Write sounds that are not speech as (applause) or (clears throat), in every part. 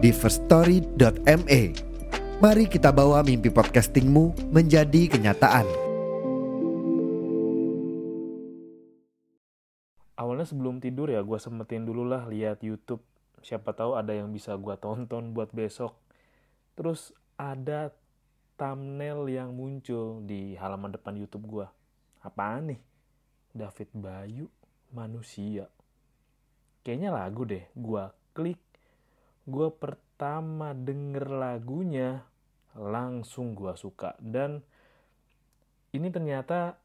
di firststory.me. Mari kita bawa mimpi podcastingmu menjadi kenyataan. awalnya sebelum tidur ya gue sempetin dulu lah lihat YouTube. Siapa tahu ada yang bisa gue tonton buat besok. Terus ada thumbnail yang muncul di halaman depan YouTube gue apaan nih? David Bayu manusia. Kayaknya lagu deh. Gue klik gue pertama denger lagunya langsung gue suka. Dan ini ternyata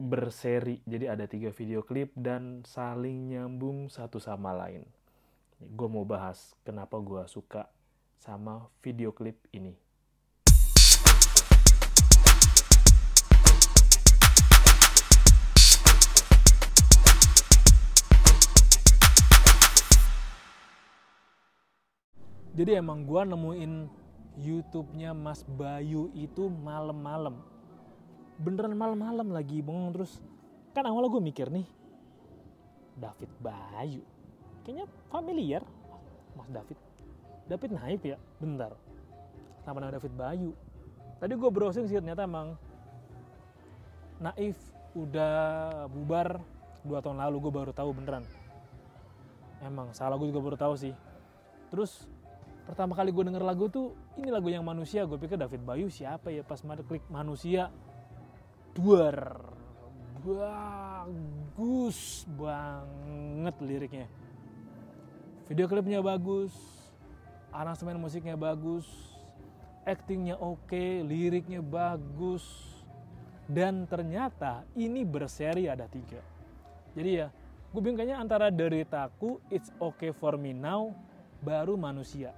berseri. Jadi ada tiga video klip dan saling nyambung satu sama lain. Gue mau bahas kenapa gue suka sama video klip ini jadi emang gue nemuin YouTube-nya Mas Bayu itu malam-malam. Beneran malam-malam lagi bengong terus kan awalnya gue mikir nih David Bayu. Kayaknya familiar. Mas David. David naik ya? Bentar. Nama nama David Bayu. Tadi gue browsing sih ternyata emang Naif udah bubar dua tahun lalu. Gue baru tahu beneran. Emang salah gue juga baru tahu sih. Terus pertama kali gue denger lagu tuh ini lagu yang manusia. Gue pikir David Bayu siapa ya pas klik manusia. Duar bagus banget liriknya. Video klipnya bagus aransemen musiknya bagus actingnya oke liriknya bagus dan ternyata ini berseri ada tiga. Jadi ya gue bingung kayaknya antara deritaku it's okay for me now baru manusia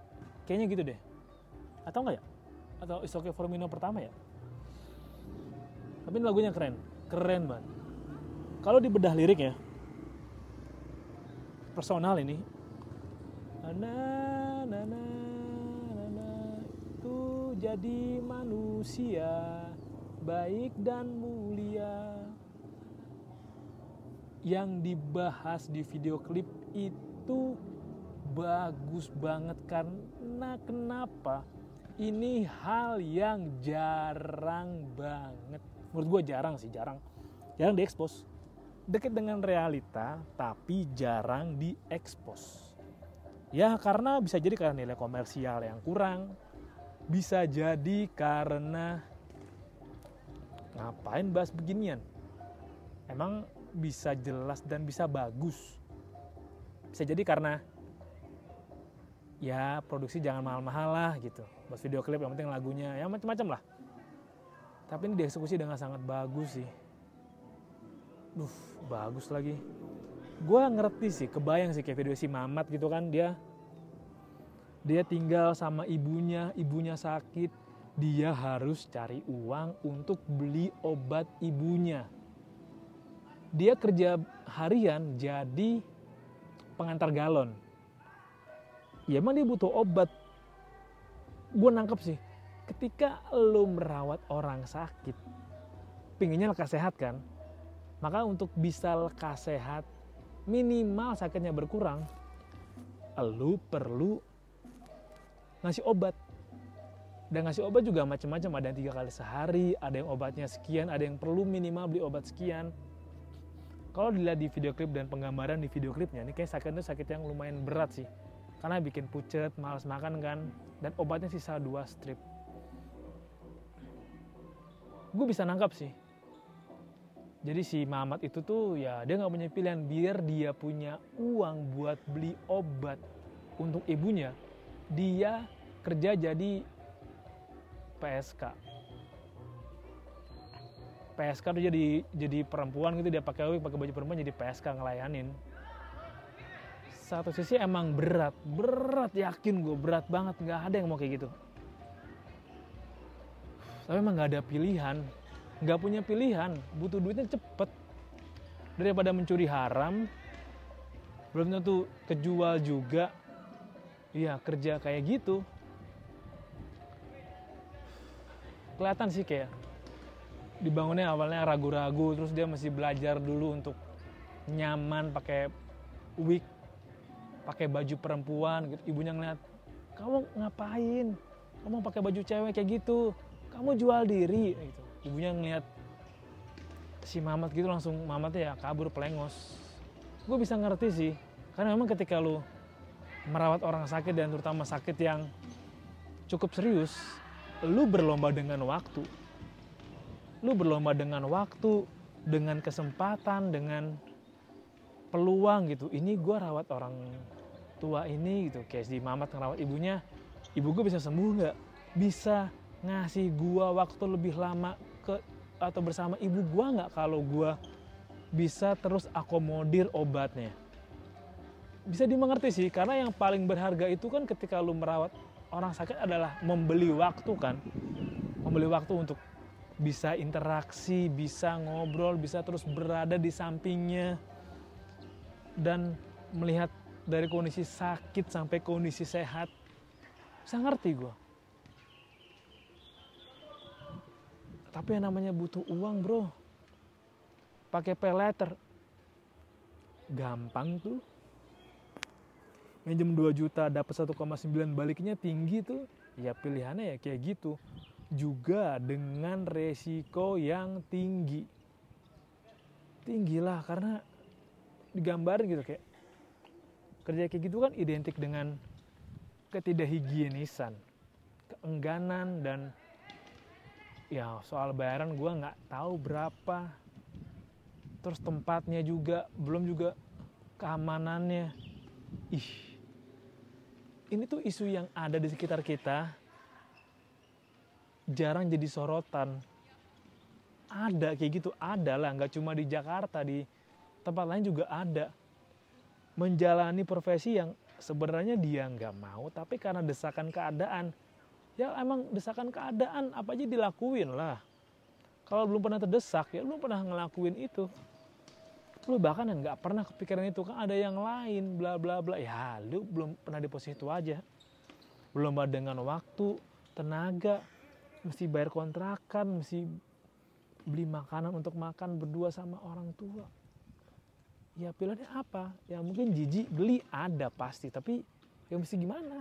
kayaknya gitu deh. Atau enggak ya? Atau it's okay for me now pertama ya? Tapi ini lagunya keren. Keren banget. Kalau di bedah lirik ya personal ini. Na na na na na itu jadi manusia baik dan mulia. Yang dibahas di video klip itu bagus banget karena kenapa? Ini hal yang jarang banget. Menurut gue jarang sih jarang. Jarang diekspos. Deket dengan realita tapi jarang diekspos. Ya karena bisa jadi karena nilai komersial yang kurang. Bisa jadi karena ngapain bahas beginian? Emang bisa jelas dan bisa bagus. Bisa jadi karena ya produksi jangan mahal-mahal lah gitu. Buat video klip yang penting lagunya ya macam-macam lah. Tapi ini dieksekusi dengan sangat bagus sih. Duh bagus lagi. Gue ngerti sih kebayang sih kayak video si Mamat gitu kan dia dia tinggal sama ibunya ibunya sakit. Dia harus cari uang untuk beli obat ibunya. Dia kerja harian jadi pengantar galon ya emang dia butuh obat gue nangkep sih ketika lo merawat orang sakit, pinginnya lekas sehat kan? Maka untuk bisa lekas sehat, minimal sakitnya berkurang, lo perlu ngasih obat. Dan ngasih obat juga macam-macam, ada yang tiga kali sehari, ada yang obatnya sekian, ada yang perlu minimal beli obat sekian. Kalau dilihat di video klip dan penggambaran di video klipnya, ini kayak sakitnya sakit yang lumayan berat sih. Karena bikin pucet, males makan kan, dan obatnya sisa dua strip. Gue bisa nangkap sih. Jadi si Mamat itu tuh ya dia nggak punya pilihan. Biar dia punya uang buat beli obat untuk ibunya dia kerja jadi PSK PSK tuh jadi jadi perempuan gitu. Dia pakai pakai baju perempuan jadi PSK ngelayanin satu sisi emang berat berat yakin gue berat banget. Nggak ada yang mau kayak gitu. Tapi emang nggak ada pilihan. Nggak punya pilihan. Butuh duitnya cepet. Daripada mencuri haram belum tentu kejual juga. Iya kerja kayak gitu. Kelihatan sih kayak dibangunnya awalnya ragu-ragu terus dia masih belajar dulu untuk nyaman pakai wig pakai baju perempuan gitu. Ibunya ngeliat kamu ngapain? Kamu pakai baju cewek kayak gitu. Kamu jual diri. Gitu. Ibunya ngeliat si Mamat gitu langsung Mamatnya ya kabur pelengos. Gue bisa ngerti sih karena memang ketika lu merawat orang sakit dan terutama sakit yang cukup serius lu berlomba dengan waktu. Lu berlomba dengan waktu dengan kesempatan dengan peluang gitu. Ini gue rawat orang tua ini gitu kayak si Mamat ngerawat ibunya ibu gue bisa sembuh nggak? Bisa ngasih gue waktu lebih lama ke atau bersama ibu gue nggak kalau gue bisa terus akomodir obatnya? Bisa dimengerti sih karena yang paling berharga itu kan ketika lu merawat orang sakit adalah membeli waktu kan. Membeli waktu untuk bisa interaksi, bisa ngobrol, bisa terus berada di sampingnya. Dan melihat dari kondisi sakit sampai kondisi sehat. Bisa ngerti gue. Tapi yang namanya butuh uang bro. Pakai pay letter. Gampang tuh. Minjem 2 juta dapat 1,9 baliknya tinggi tuh. Ya pilihannya ya kayak gitu juga dengan resiko yang tinggi. Tinggi lah karena digambarin gitu kayak kerja kayak gitu kan identik dengan ketidakhigienisan, keengganan dan ya soal bayaran gue nggak tahu berapa. Terus tempatnya juga belum juga keamanannya. Ih, ini tuh isu yang ada di sekitar kita jarang jadi sorotan. Ada kayak gitu, ada lah, nggak cuma di Jakarta, di tempat lain juga ada. Menjalani profesi yang sebenarnya dia nggak mau, tapi karena desakan keadaan, ya emang desakan keadaan apa aja dilakuin lah. Kalau belum pernah terdesak, ya belum pernah ngelakuin itu. Lu bahkan nggak pernah kepikiran itu kan ada yang lain, bla bla bla. Ya lu belum pernah di posisi itu aja. Belum ada dengan waktu, tenaga, mesti bayar kontrakan, mesti beli makanan untuk makan berdua sama orang tua. Ya pilihannya apa? Ya mungkin jijik beli ada pasti, tapi ya mesti gimana?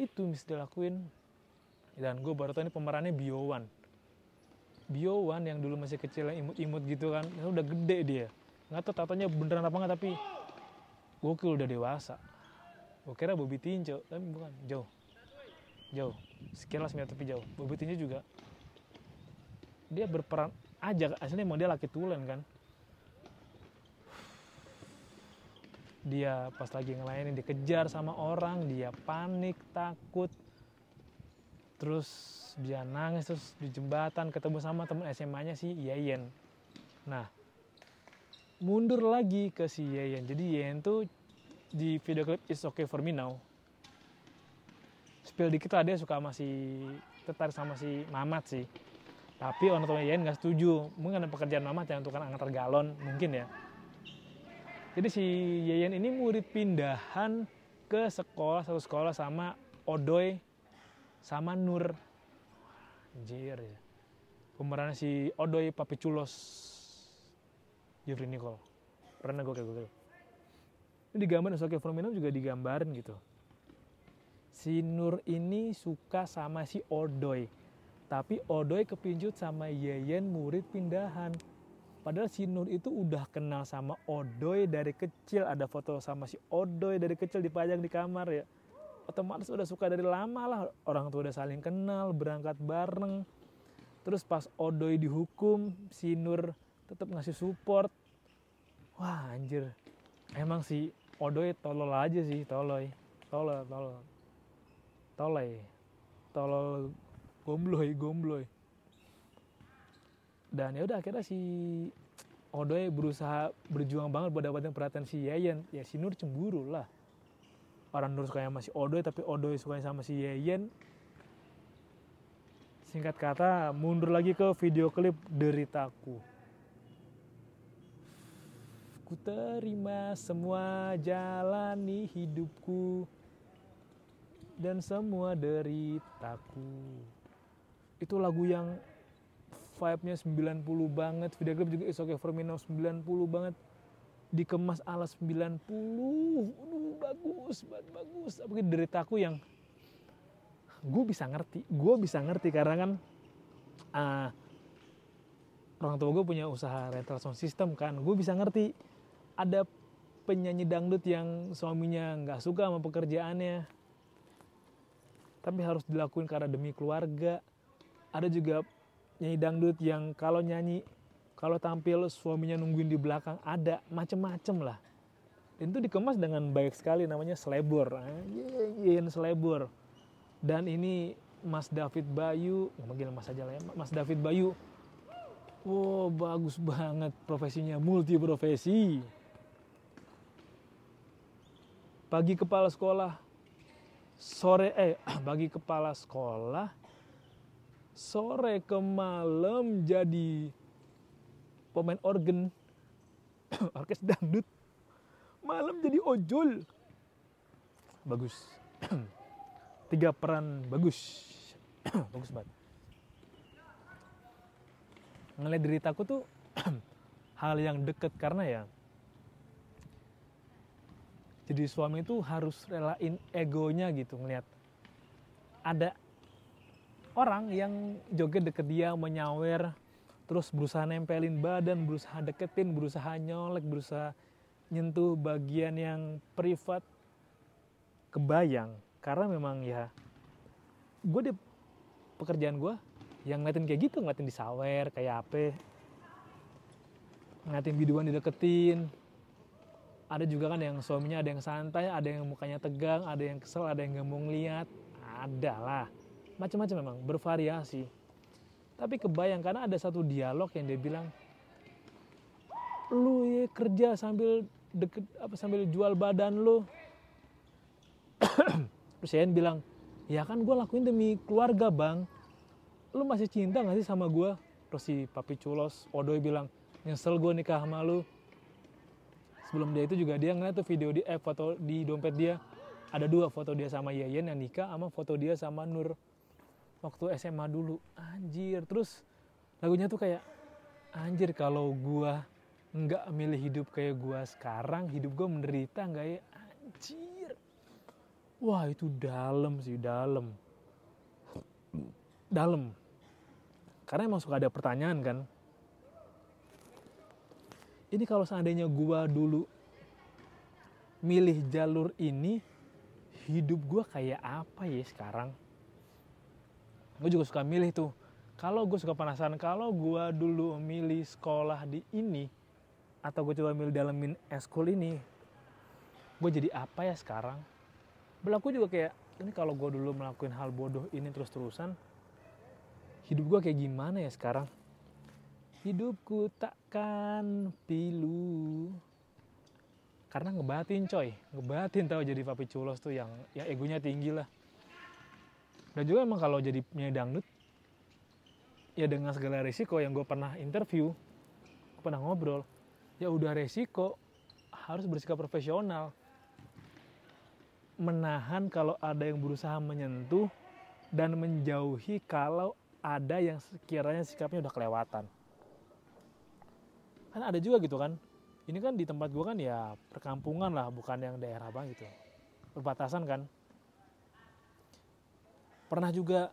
Itu mesti dilakuin. Dan gue baru tahu ini pemerannya Biowan. Biowan yang dulu masih kecil yang imut-imut gitu kan, ya udah gede dia. Nggak tahu tatanya beneran apa nggak tapi gokil udah dewasa. Gue kira Bobby Tinjo, tapi bukan, jauh. Jauh sekilas meter tapi jauh Bobby Tinju juga dia berperan aja aslinya emang dia laki tulen kan dia pas lagi ngelayanin dikejar sama orang dia panik takut. Terus dia nangis terus di jembatan ketemu sama temen SMA-nya si Yeyen. Nah mundur lagi ke si Yeyen. Jadi Yeyen tuh di video klip It's Okay For Me Now spill dikit lah dia suka masih tertarik sama si Mamat sih. Tapi orang tua Yeyen nggak setuju. Mungkin ada pekerjaan Mamat yang untuk antar galon mungkin ya jadi si Yeyen ini murid pindahan ke sekolah satu sekolah sama Odoy sama Nur. Anjir. Ya pemerannya si Odoy Papiculos Jeffrey Nicole. Pernah gue kayak gue ini digambarin Soke Firmino juga digambarin gitu. Si Nur ini suka sama si Odoy. Tapi Odoy kepincut sama Yeyen murid pindahan. Padahal si Nur itu udah kenal sama Odoy dari kecil. Ada foto sama si Odoy dari kecil dipajang di kamar ya. Otomatis udah suka dari lama lah. Orang tua udah saling kenal, berangkat bareng. Terus pas Odoy dihukum, si Nur tetap ngasih support. Wah anjir. Emang si Odoy tolol aja sih, toloy. Tolol, tolol tolay tolol gombloy gombloy dan ya udah akhirnya si Odoy berusaha berjuang banget buat dapetin perhatian si Yeyen ya si Nur cemburu lah. Orang Nur sukanya sama si Odoy tapi Odoy sukanya sama si Yeyen singkat kata mundur lagi ke video klip deritaku. Ku terima semua jalani hidupku dan semua deritaku. Itu lagu yang vibe-nya 90 banget video klip juga is okay for me now 90 banget. Dikemas ala 90 Aduh, bagus banget bagus. Apalagi deritaku yang gue bisa ngerti gue bisa ngerti karena kan uh, orang tua gue punya usaha rental sound system kan. Gue bisa ngerti ada penyanyi dangdut yang suaminya nggak suka sama pekerjaannya. Tapi harus dilakuin karena demi keluarga. Ada juga nyanyi dangdut yang kalau nyanyi kalau tampil suaminya nungguin di belakang ada macem-macem lah. Dan itu dikemas dengan baik sekali namanya selebor. Yin selebor. Dan ini Mas David Bayu manggil Mas aja lah ya Mas David Bayu. Wow bagus banget profesinya multi profesi bagi kepala sekolah sore eh (clears throat) bagi kepala sekolah sore ke malam jadi pemain organ. (coughs) Orkes dangdut. Malam jadi ojol. Bagus. (coughs) Tiga peran bagus. (coughs) Bagus banget. Ngeliat deritaku tuh hal yang deket karena ya jadi suami itu harus relain egonya gitu ngeliat. Ada orang yang joget deket dia menyawer terus berusaha nempelin badan berusaha deketin berusaha nyolek berusaha nyentuh bagian yang privat kebayang. Karena memang ya gue di pekerjaan gue yang ngeliatin kayak gitu ngeliatin disawer kayak apa ngeliatin videoan dideketin. Ada juga kan yang suaminya ada yang santai ada yang mukanya tegang ada yang kesel ada yang gak mau ada lah macam-macam memang bervariasi. Tapi kebayang karena ada satu dialog yang dia bilang lu ya kerja sambil deket apa sambil jual badan lu. (coughs) Terus Ian bilang ya kan gue lakuin demi keluarga bang. Lu masih cinta gak sih sama gue terus si papi culos Odoy bilang nyesel gue nikah sama lu. Sebelum dia itu juga dia ngeliat tuh video di eh, foto di dompet dia. Ada dua foto dia sama Yayen yang nikah sama foto dia sama Nur waktu SMA dulu. Anjir terus lagunya tuh kayak anjir kalau gua nggak milih hidup kayak gua sekarang hidup gua menderita nggak ya? Anjir. Wah itu dalam sih dalam. Dalam. Karena emang suka ada pertanyaan kan. Ini kalau seandainya gua dulu milih jalur ini hidup gua kayak apa ya sekarang gue juga suka milih tuh. Kalau gue suka penasaran kalau gue dulu milih sekolah di ini atau gue coba milih dalamin eskul ini gue jadi apa ya sekarang? Berlaku juga kayak ini kalau gue dulu melakukan hal bodoh ini terus-terusan hidup gue kayak gimana ya sekarang? Hidupku takkan pilu. Karena ngebatin coy ngebatin tau jadi papi culos tuh yang yang egonya tinggi lah dan juga emang kalau jadi penyanyi dangdut ya dengan segala resiko yang gue pernah interview gue pernah ngobrol ya udah resiko harus bersikap profesional. Menahan kalau ada yang berusaha menyentuh dan menjauhi kalau ada yang sekiranya sikapnya udah kelewatan. Kan ada juga gitu kan? Ini kan di tempat gue kan ya perkampungan lah bukan yang daerah banget gitu. Perbatasan kan pernah juga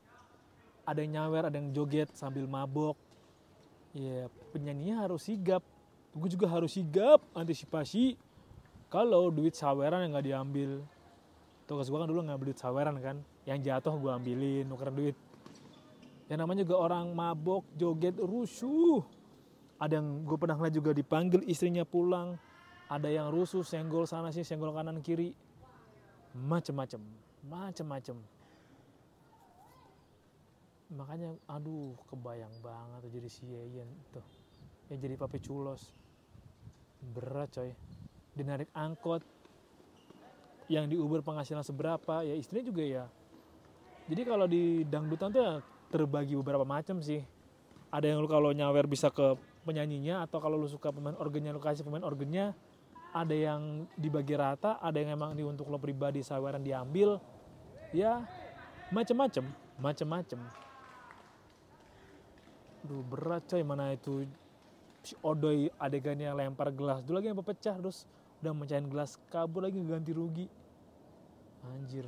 ada yang nyawer ada yang joget sambil mabok. Ya penyanyinya harus sigap. Gue juga harus sigap antisipasi. Kalau duit saweran yang nggak diambil. Tugas gue kan dulu ngambil duit saweran kan. Yang jatuh gue ambilin nuker duit. Yang namanya juga orang mabok joget rusuh. Ada yang gue pernah ngeliat juga dipanggil istrinya pulang. Ada yang rusuh senggol sana sih senggol kanan kiri. Macem-macem macem-macem makanya aduh kebayang banget jadi si Yeyen tuh. Yang jadi papi culos. Berat coy. Dinarik angkot. Yang di Uber penghasilan seberapa ya istrinya juga ya. Jadi kalau di dangdutan tuh ya terbagi beberapa macam sih. Ada yang lu kalau nyawer bisa ke penyanyinya atau kalau lu suka pemain organnya lu kasih pemain organnya ada yang dibagi rata ada yang emang ini untuk lo pribadi saweran diambil. Ya macem-macem macem-macem Duh berat coy mana itu si Odoy adegannya lempar gelas. Dulu lagi yang pecah terus udah mecahin gelas kabur lagi ganti rugi. Anjir.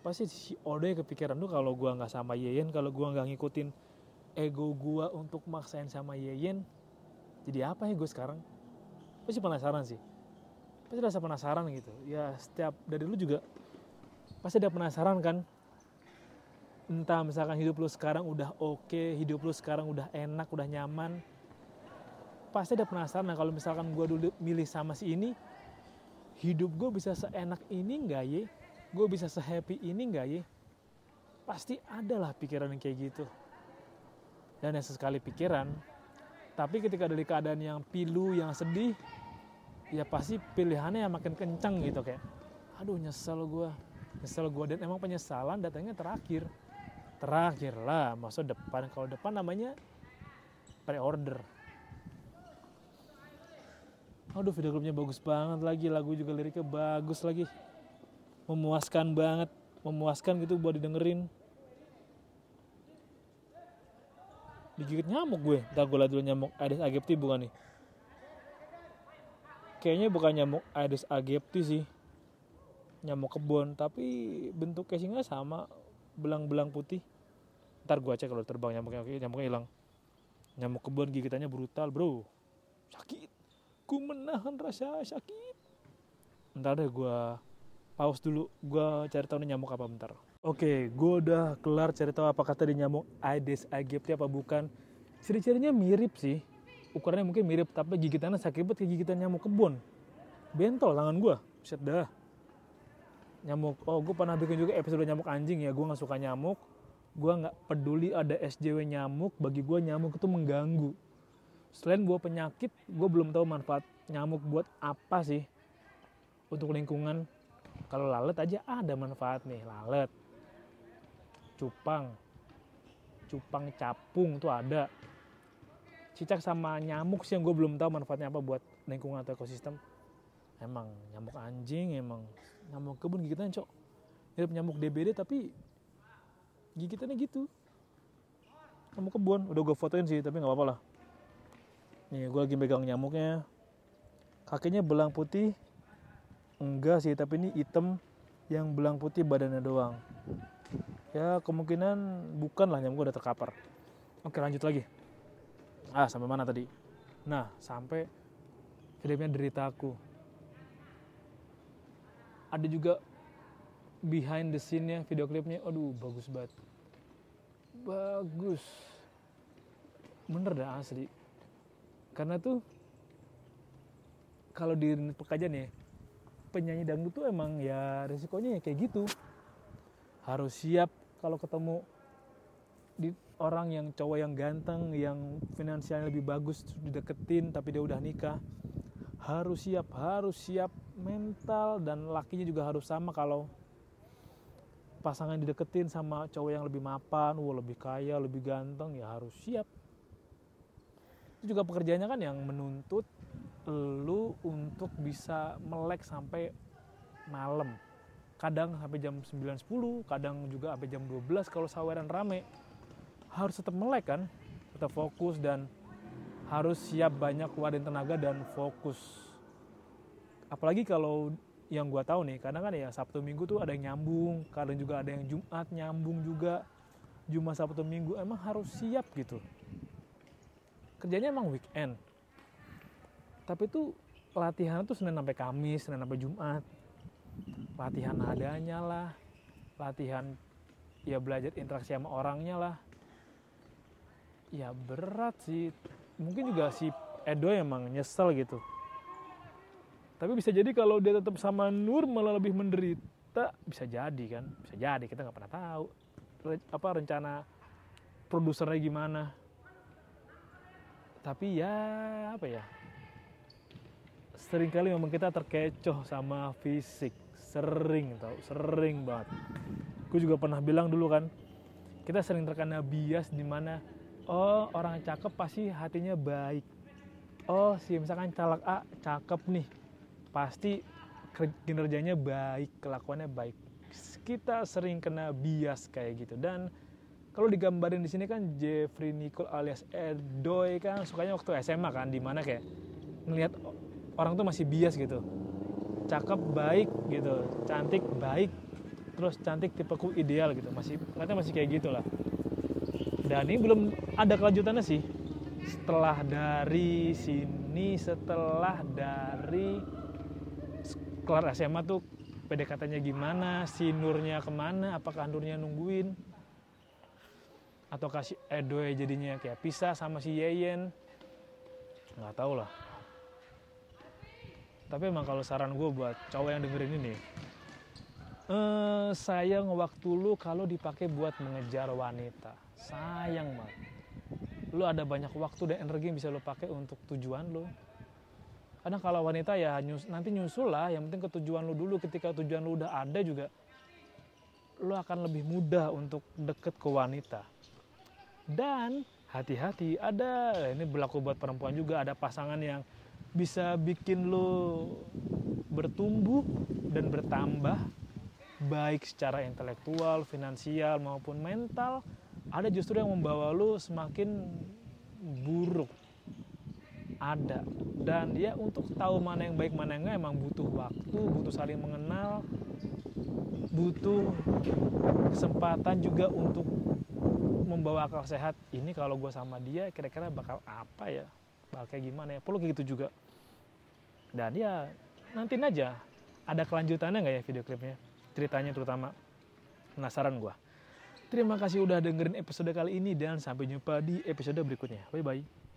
Pasti si Odoy kepikiran tuh kalau gua nggak sama Yeyen kalau gua nggak ngikutin ego gua untuk maksain sama Yeyen jadi apa ya gue sekarang? Pasti penasaran sih. Pasti rasa penasaran gitu. Ya setiap dari lu juga pasti ada penasaran kan entah misalkan hidup lu sekarang udah oke hidup lu sekarang udah enak udah nyaman pasti ada penasaran nah, kalau misalkan gue dulu milih sama si ini hidup gue bisa seenak ini nggak ye? Gue bisa sehappy ini nggak ye? Pasti ada lah pikiran yang kayak gitu. Dan yang sesekali pikiran tapi ketika dari keadaan yang pilu yang sedih ya pasti pilihannya yang makin kencang gitu kayak aduh nyesel gue nyesel gue dan emang penyesalan datangnya terakhir terakhir lah masuk depan. Kalau depan namanya pre-order. Aduh video klipnya bagus banget lagi. Lagu juga liriknya bagus lagi. Memuaskan banget. Memuaskan gitu buat didengerin. Digigit nyamuk gue. Ntar gue liat dulu nyamuk Aedes aegypti bukan nih. Kayaknya bukan nyamuk Aedes aegypti sih. Nyamuk kebon tapi bentuk casingnya sama belang-belang putih ntar gue cek kalau terbang nyamuknya nyamuknya hilang nyamuk kebon gigitannya brutal bro sakit ku menahan rasa sakit ntar deh gue pause dulu gue cari tahu nih nyamuk apa bentar Oke, gue udah kelar cari tahu apa kata di nyamuk Aedes aegypti apa bukan. Ciri-cirinya mirip sih. Ukurannya mungkin mirip, tapi gigitannya sakit banget kayak gigitan nyamuk kebun. Bentol tangan gue. Buset dah. Nyamuk, oh gue pernah bikin juga episode nyamuk anjing ya. Gue gak suka nyamuk. Gue gak peduli ada SJW nyamuk. Bagi gue nyamuk itu mengganggu. Selain gue penyakit, gue belum tahu manfaat nyamuk buat apa sih. Untuk lingkungan. Kalau lalat aja ada manfaat nih, lalat cupang cupang capung tuh ada cicak sama nyamuk sih yang gue belum tahu manfaatnya apa buat lingkungan atau ekosistem emang nyamuk anjing emang nyamuk kebun gigitannya cok. Mirip nyamuk DBD tapi gigitannya gitu. Nyamuk kebun. Udah gue fotoin sih tapi nggak apa-apa lah. Nih gue lagi pegang nyamuknya. Kakinya belang putih. Enggak sih tapi ini hitam yang belang putih badannya doang. Ya kemungkinan bukan lah nyamuk udah terkapar. Oke lanjut lagi. Ah sampai mana tadi? Nah sampai filmnya deritaku ada juga behind the scene nya video klipnya. Aduh bagus banget. Bagus. Bener dah asli. Karena tuh kalau di pekajan ya penyanyi dangdut tuh emang ya resikonya ya kayak gitu. Harus siap kalau ketemu di orang yang cowok yang ganteng yang finansialnya lebih bagus dideketin tapi dia udah nikah harus siap harus siap mental dan lakinya juga harus sama kalau pasangan dideketin sama cowok yang lebih mapan, wah lebih kaya, lebih ganteng ya harus siap. Itu juga pekerjaannya kan yang menuntut lu untuk bisa melek sampai malam kadang sampai jam 9.10 kadang juga sampai jam 12 kalau saweran rame harus tetap melek kan tetap fokus dan harus siap banyak keluarin tenaga dan fokus. Apalagi kalau yang gue tahu nih kadang kan ya Sabtu Minggu tuh ada yang nyambung kadang juga ada yang Jumat nyambung juga. Jumat Sabtu Minggu emang harus siap gitu. Kerjanya emang weekend. Tapi tuh latihan tuh Senin sampai Kamis Senin sampai Jumat. Latihan adanya lah latihan ya belajar interaksi sama orangnya lah. Ya berat sih mungkin juga si Edo emang nyesel gitu. Tapi bisa jadi kalau dia tetap sama Nur malah lebih menderita bisa jadi kan? Bisa jadi kita nggak pernah tahu. Apa rencana produsernya gimana. Tapi ya apa ya? Seringkali memang kita terkecoh sama fisik. Sering tau. Sering banget. Gue juga pernah bilang dulu kan kita sering terkena bias di mana oh orang cakep pasti hatinya baik. Oh si misalkan caleg A cakep nih pasti kinerjanya baik kelakuannya baik. Kita sering kena bias kayak gitu. Dan kalau digambarin di sini kan Jeffrey Nicole alias Edoy kan sukanya waktu SMA kan di mana kayak ngelihat orang tuh masih bias gitu. Cakep baik gitu. Cantik baik. Terus cantik tipeku ideal gitu. Masih katanya masih kayak gitu lah dan ini belum ada kelanjutannya sih. Setelah dari sini setelah dari kelar SMA tuh PDKT-nya gimana si Nurnya ke mana apakah Nurnya nungguin? Atau kasih Edoy jadinya kayak pisah sama si Yeyen? Nggak tahu lah. Tapi emang kalau saran gue buat cowok yang dengerin ini eh, sayang waktu lu kalau dipakai buat mengejar wanita sayang banget. Lu ada banyak waktu dan energi yang bisa lu pakai untuk tujuan lu. Karena kalau wanita ya nyus, nanti nyusul lah. Yang penting ketujuan lu dulu. Ketika tujuan lu udah ada juga lu akan lebih mudah untuk deket ke wanita. Dan hati-hati ada ini berlaku buat perempuan juga. Ada pasangan yang bisa bikin lo bertumbuh dan bertambah baik secara intelektual, finansial maupun mental ada justru yang membawa lo semakin buruk. Ada. Dan ya untuk tahu mana yang baik mana yang enggak emang butuh waktu butuh saling mengenal butuh kesempatan juga untuk membawa akal sehat. Ini kalau gue sama dia kira-kira bakal apa ya? Bakal kayak gimana ya? Perlu kayak gitu juga. Dan ya nanti aja. Ada kelanjutannya nggak ya video klipnya? Ceritanya terutama. Penasaran gue terima kasih udah dengerin episode kali ini dan sampai jumpa di episode berikutnya. Bye bye